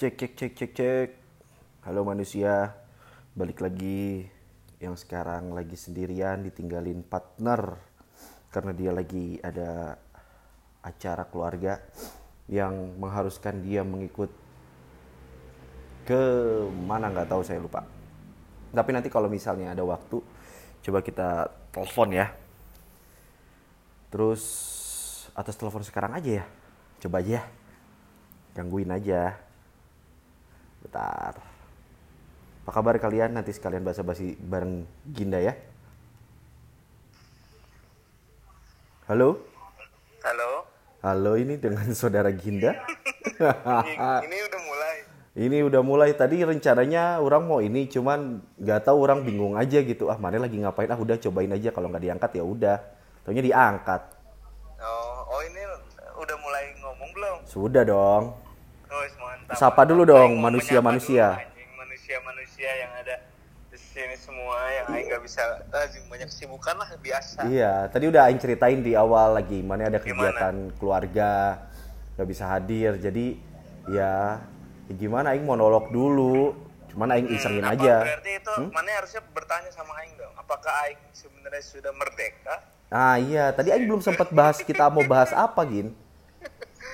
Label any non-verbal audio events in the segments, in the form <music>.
Cek cek cek cek cek. Halo manusia, balik lagi yang sekarang lagi sendirian ditinggalin partner karena dia lagi ada acara keluarga yang mengharuskan dia mengikut ke mana nggak tahu saya lupa. Tapi nanti kalau misalnya ada waktu, coba kita telepon ya. Terus atas telepon sekarang aja ya, coba aja ya. Gangguin aja. Bentar. Apa kabar kalian? Nanti sekalian basa-basi bareng Ginda ya. Halo? Halo, Halo ini dengan saudara Ginda. <laughs> ini, ini udah mulai. ini udah mulai tadi rencananya orang mau ini cuman nggak tahu orang bingung aja gitu. Ah mana lagi ngapain? Ah udah cobain aja kalau nggak diangkat ya udah. Taunya diangkat. Oh, oh ini udah mulai ngomong belum? Sudah dong. Oh, mantap. Sapa dulu dong, manusia-manusia. Manusia-manusia yang ada di sini semua yang Aing nggak bisa, anjing banyak kesibukan lah biasa. Iya, tadi udah Aing ceritain di awal lagi mana ada Gimana? kegiatan keluarga nggak bisa hadir. Jadi ya, ya gimana Aing monolog dulu. Cuman Aing isengin Apa aja. Berarti itu mana harusnya bertanya sama Aing dong. Apakah Aing sebenarnya sudah merdeka? Ah iya, tadi Aing belum sempat bahas kita mau bahas apa, Gin.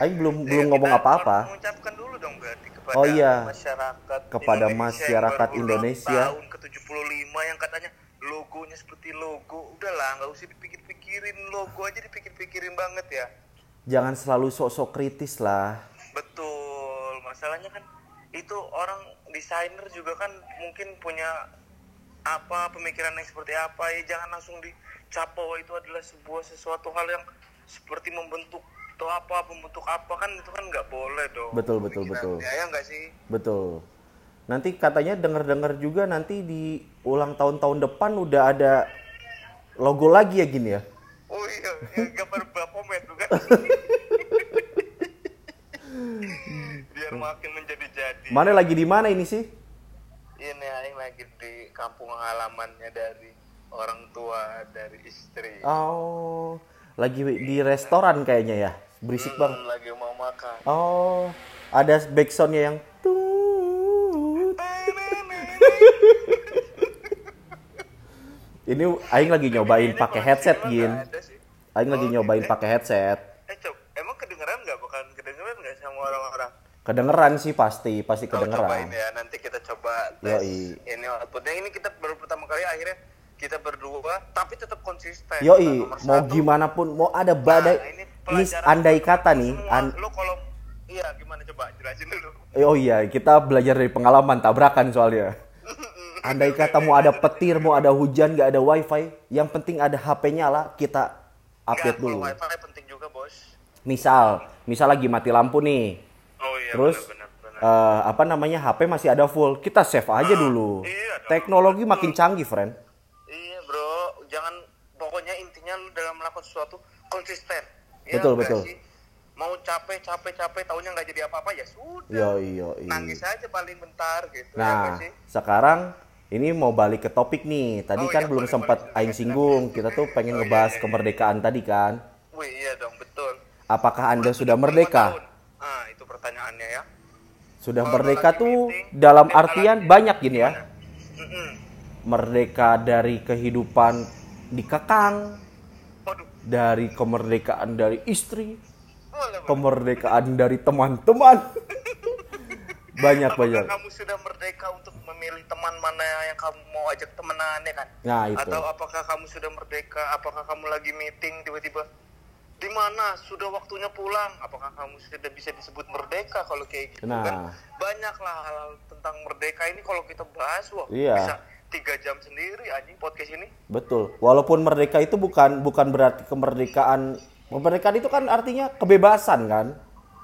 Aing belum belum Ya, ngomong kita apa-apa. Mengucapkan dulu dong berarti kepada Oh, iya. masyarakat Kepada Indonesia masyarakat yang Indonesia. tahun ke-75 yang katanya logonya seperti logo. Udahlah, nggak usah dipikir-pikirin logo aja dipikir-pikirin banget ya. Jangan selalu sok-sok kritis lah. Betul. Masalahnya kan itu orang desainer juga kan mungkin punya apa pemikiran yang seperti apa ya jangan langsung dicap bahwa itu adalah sebuah sesuatu hal yang seperti membentuk atau apa membentuk apa kan itu kan nggak boleh dong Betul, betul, betul. ya nggak sih Betul. Nanti katanya denger-dengar juga nanti di ulang tahun-tahun depan udah ada logo lagi ya, Gin ya? oh iya ya, <laughs> gambar Baphomet tuh kan biar makin menjadi jadi Mana lagi di mana ini sih? ini Aing lagi di kampung halamannya dari orang tua dari istri Oh, lagi di restoran kayaknya ya. Berisik banget. Hmm, lagi mau makan Oh, ada backsoundnya yang tut. Ini Aing lagi nyobain pakai headset, Gin. Aing lagi nyobain pakai headset. eh coba emang kedengeran nggak bukan kedengeran nggak sama orang-orang Kedengeran sih pasti, pasti Oh, cobain kedengeran. ya nanti kita coba tes Yoi. ini outputnya ini kita baru pertama kali akhirnya kita berdua tapi tetap konsisten Yoi, mau satu, gimana pun, mau ada badai. Nah, ini pelajaran andai kata nih, semua. an- lu kalau iya gimana coba jelasin dulu Eh, Oh iya, kita belajar dari pengalaman tabrakan soalnya. <laughs> Andai kata mau ada petir, mau ada hujan, nggak ada wifi, yang penting ada HP nyala, kita update kalau dulu. wifi penting juga bos Misal, misal lagi mati lampu nih, oh iya terus benar, benar, benar. eh, apa namanya HP masih ada full, kita save aja dulu. iya. Teknologi makin canggih, friend. Iya bro, jangan pokoknya intinya lu dalam melakukan sesuatu konsisten. Betul, nggak betul. sih? Mau capek capek capek tahunya nggak jadi apa-apa ya sudah. Yoi, yoi. Nangis aja paling bentar gitu. ya Nah, sih? sekarang ini mau balik ke topik nih. Tadi Oh, kan iya, belum boleh, sempat boleh. aing singgung. Kita tuh pengen Oh, iya, ngebahas iya, iya. kemerdekaan tadi kan. Wih iya dong betul. Apakah Anda sudah 75 merdeka? tahun. Ah itu pertanyaannya ya. Sudah Kalau merdeka tuh meeting, dalam merdeka artian banyak gini ya. Mm-mm. Merdeka dari kehidupan dikekang, dari kemerdekaan dari istri, kemerdekaan dari teman-teman. banyak <laughs> banyak. Apakah kamu sudah merdeka untuk memilih teman mana yang kamu mau ajak temenan ya kan? Nah, itu. Atau apakah kamu sudah merdeka? Apakah kamu lagi meeting tiba-tiba di mana sudah waktunya pulang? Apakah kamu sudah bisa disebut merdeka kalau kayak gitu Nah. kan? Banyaklah hal tentang merdeka ini kalau kita bahas wah Iya. bisa tiga jam sendiri anjing podcast ini. Betul. Walaupun merdeka itu bukan bukan berarti kemerdekaan. Kemerdekaan itu kan artinya kebebasan kan?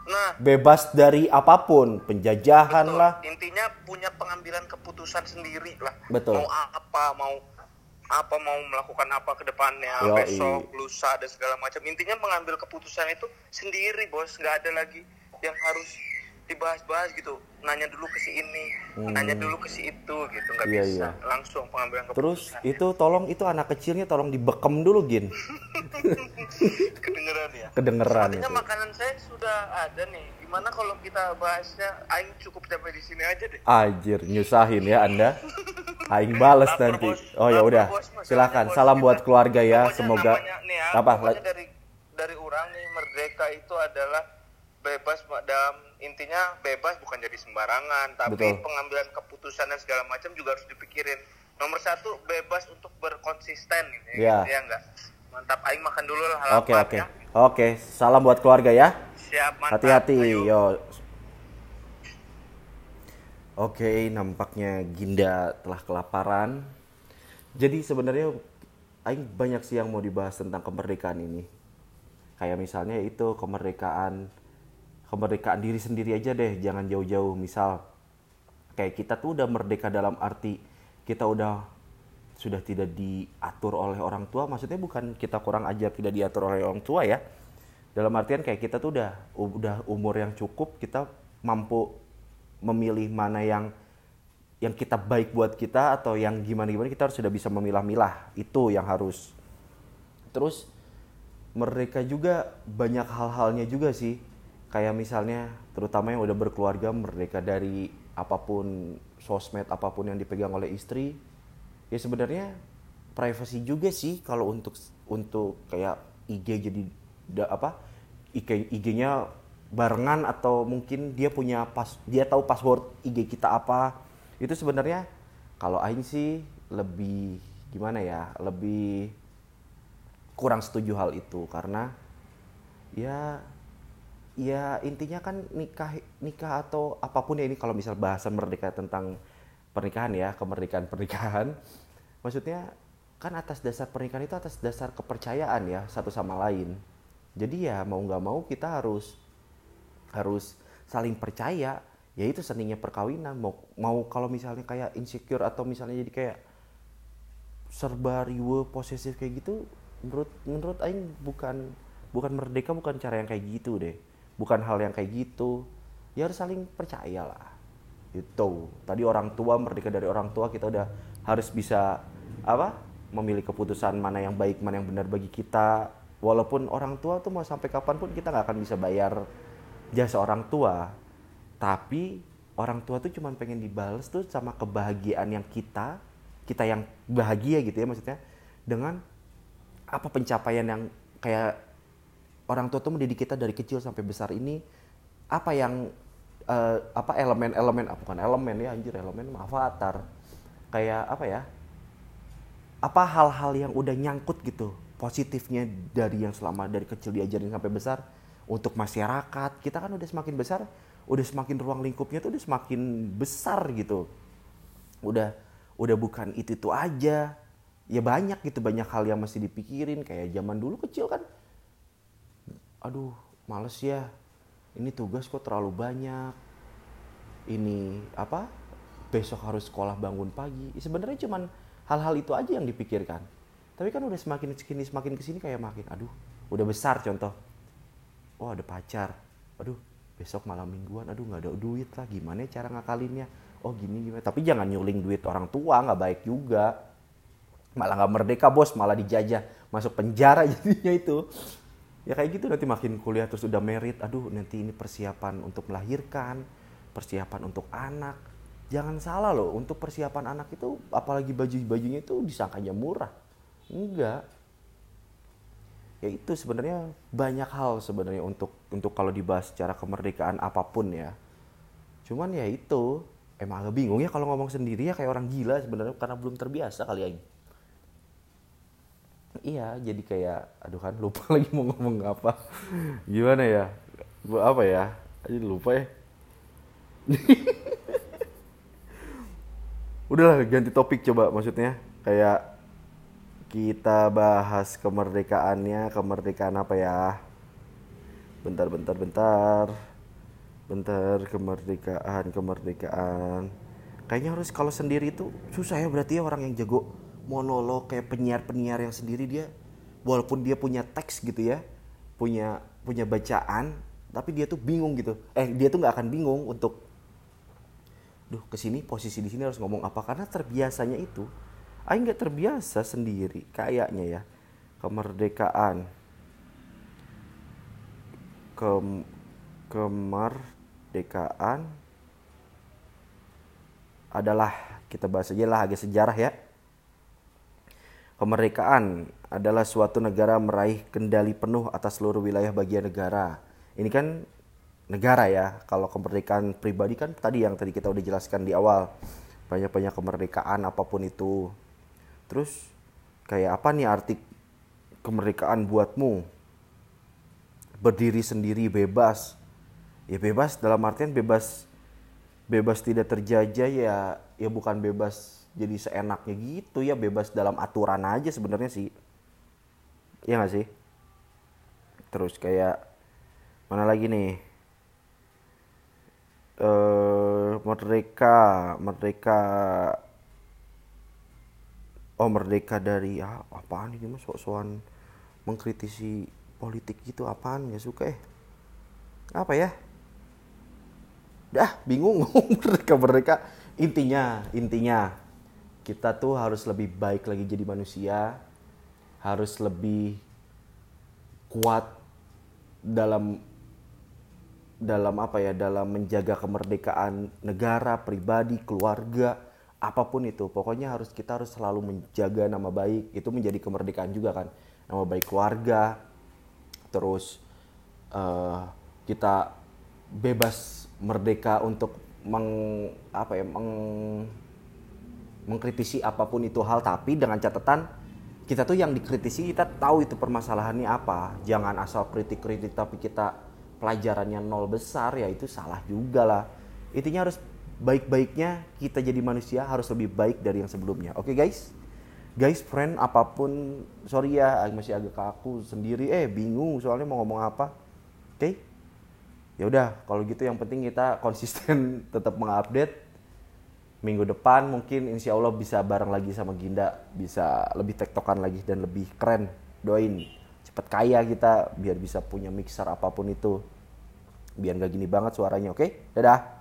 Nah, Bebas dari apa pun, penjajahan betul. lah. intinya punya pengambilan keputusan sendiri lah. Betul. Mau apa, mau apa mau melakukan apa ke depannya Yoi. besok lusa dan segala macam intinya mengambil keputusan itu sendiri bos nggak ada lagi yang harus dibahas-bahas gitu nanya dulu ke si ini nanya dulu ke si itu gitu nggak Hmm. Iya, bisa iya. langsung pengambilan Terus keputusan itu tolong itu anak kecilnya tolong dibekem dulu gin. <laughs> kedengeran ya Kedengeran Artinya makanan saya sudah ada nih gimana kalau kita bahasnya aing cukup sampai di sini aja deh Anjir, nyusahin ya Anda. Aing bales Lapar, nanti. Bos. Oh ya udah. Silakan. Salam kita- buat keluarga ya. pokoknya Semoga namanya nih ya, apa? dari dari orang nih merdeka itu adalah bebas dalam intinya bebas bukan jadi sembarangan tapi Betul. pengambilan keputusan dan segala macam juga harus dipikirin nomor satu bebas untuk berkonsisten ini Ya. ya enggak mantap aing makan dulu lah Oke, oke. ya. Oke, salam buat keluarga ya. siap mantap Hati-hati, yo. Oke, nampaknya Ginda telah kelaparan. Jadi sebenarnya aing banyak sih yang mau dibahas tentang kemerdekaan ini. Kayak misalnya itu kemerdekaan kemerdekaan diri sendiri aja deh, jangan jauh-jauh. Misal kayak kita tuh udah merdeka dalam arti kita udah sudah tidak diatur oleh orang tua. Maksudnya bukan kita kurang ajar tidak diatur oleh orang tua ya. Dalam artian kayak kita tuh udah udah umur yang cukup kita mampu memilih mana yang yang kita baik buat kita atau yang gimana gimana kita harus sudah bisa memilah-milah. Itu yang harus. Terus mereka juga banyak hal-halnya juga sih kayak misalnya terutama yang udah berkeluarga merdeka dari apa pun sosmed apa pun yang dipegang oleh istri ya sebenarnya privacy juga sih kalau untuk untuk kayak IG jadi da- apa IG IG-nya barengan atau mungkin dia punya pas dia tahu password IG kita apa. Itu sebenarnya kalau Aing sih lebih gimana ya lebih kurang setuju hal itu karena ya ya intinya kan nikah nikah atau apa pun ya ini kalau misal bahasa merdeka tentang pernikahan ya kemerdekaan pernikahan. <laughs> Maksudnya kan atas dasar pernikahan itu atas dasar kepercayaan ya satu sama lain. Jadi ya mau nggak mau kita harus harus saling percaya. Ya itu seninya perkawinan. Mau mau kalau misalnya kayak insecure atau misalnya jadi kayak serba riwe posesif kayak gitu menurut menurut aing bukan bukan merdeka bukan cara yang kayak gitu deh bukan hal yang kayak gitu. Ya harus saling percaya lah. Itu tadi orang tua merdeka dari orang tua kita udah harus bisa apa memilih keputusan mana yang baik mana yang benar bagi kita. Walaupun orang tua tuh mau sampai kapan pun kita nggak akan bisa bayar jasa orang tua. Tapi orang tua tuh cuma pengen dibales tuh sama kebahagiaan yang kita kita yang bahagia gitu ya maksudnya dengan apa pencapaian yang kayak orang tua tuh mendidik kita dari kecil sampai besar ini apa yang eh, apa elemen-elemen ah, bukan elemen ya anjir elemen avatar. Kayak apa ya apa hal-hal yang udah nyangkut gitu positifnya dari yang selama dari kecil diajarin sampai besar untuk masyarakat. Kita kan udah semakin besar udah semakin ruang lingkupnya tuh udah semakin besar gitu. Udah udah bukan itu itu aja. Ya banyak gitu banyak hal yang masih dipikirin. Kayak zaman dulu kecil kan aduh males ya. Ini tugas kok terlalu banyak. Ini apa besok harus sekolah bangun pagi. Ya, sebenarnya cuman hal-hal itu aja yang dipikirkan. Tapi kan udah semakin ke sini semakin ke sini kayak makin aduh udah besar contoh. Oh ada pacar. Aduh besok malam mingguan aduh nggak ada duit lah. Gimana ya cara ngakalinnya? Oh gini gimana? Tapi jangan nyuling duit orang tua nggak baik juga. Malah nggak merdeka bos malah dijajah. Masuk penjara <laughs> jadinya itu ya kayak gitu nanti makin kuliah terus udah merit aduh nanti ini persiapan untuk melahirkan persiapan untuk anak. Jangan salah loh untuk persiapan anak itu apalagi baju bajunya itu disangkanya murah. Enggak. Ya itu sebenarnya banyak hal sebenarnya untuk untuk kalau dibahas secara kemerdekaan apa pun ya. Cuman ya itu emang agak bingung ya kalau ngomong sendiri ya kayak orang gila sebenarnya karena belum terbiasa kali ya iya jadi kayak aduh kan lupa <laughs> lagi mau ngomong apa. Gimana ya? Bu- apa ya? Aja lupa ya. <laughs> Udahlah ganti topik coba maksudnya. Kayak kita bahas kemerdekaannya kemerdekaan apa ya? Bentar bentar bentar. Bentar kemerdekaan kemerdekaan. Kayaknya harus kalau sendiri itu susah ya berarti ya orang yang jago monolog kayak penyiar penyiar yang sendiri dia walaupun dia punya teks gitu ya punya punya bacaan tapi dia tuh bingung gitu. Eh dia tuh nggak akan bingung untuk duh ke sini posisi di sini harus ngomong apa? Karena terbiasanya itu Aing nggak terbiasa sendiri kayaknya ya kemerdekaan. Ke kemerdekaan adalah kita bahas aja lah agak sejarah ya. Kemerdekaan adalah suatu negara meraih kendali penuh atas seluruh wilayah bagian negara. Ini kan negara ya. Kalau kemerdekaan pribadi kan tadi yang tadi kita udah jelaskan di awal. Banyak-banyak kemerdekaan apa pun itu. Terus kayak apa nih arti kemerdekaan buatmu? Berdiri sendiri bebas. Ya bebas dalam artian bebas bebas tidak terjajah ya ya bukan bebas jadi seenaknya gitu ya bebas dalam aturan aja sebenarnya sih. Ya nggak sih? Terus kayak mana lagi nih? Eh merdeka merdeka. Oh merdeka dari ah, apaan ini mas? Sok-sokan mengkritisi politik gitu apaan? Nggak suka eh? Apa ya? Dah bingung. <laughs> Merdeka merdeka. Intinya intinya kita tuh harus lebih baik lagi jadi manusia harus lebih kuat dalam dalam apa ya dalam menjaga kemerdekaan negara pribadi keluarga apa pun itu. Pokoknya harus kita harus selalu menjaga nama baik. Itu menjadi kemerdekaan juga kan. Nama baik keluarga terus uh, kita bebas merdeka untuk meng apa ya meng, mengkritisi apa pun itu hal tapi dengan catatan kita tuh yang dikritisi kita tahu itu permasalahannya apa. Jangan asal kritik-kritik tapi kita pelajarannya nol besar ya itu salah juga lah. Intinya harus baik-baiknya kita jadi manusia harus lebih baik dari yang sebelumnya. Oke okay, guys? Guys friend apa pun sorry ya masih agak kaku sendiri. Eh bingung soalnya mau ngomong apa. Oke? Okay? ya udah kalau gitu yang penting kita konsisten <laughs> tetap mengupdate minggu depan mungkin insya Allah bisa bareng lagi sama Ginda bisa lebih tektokan lagi dan lebih keren. Doain cepet kaya kita biar bisa punya mixer apa pun itu. Biar gak gini banget suaranya oke? Dadah